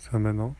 Ça maintenant.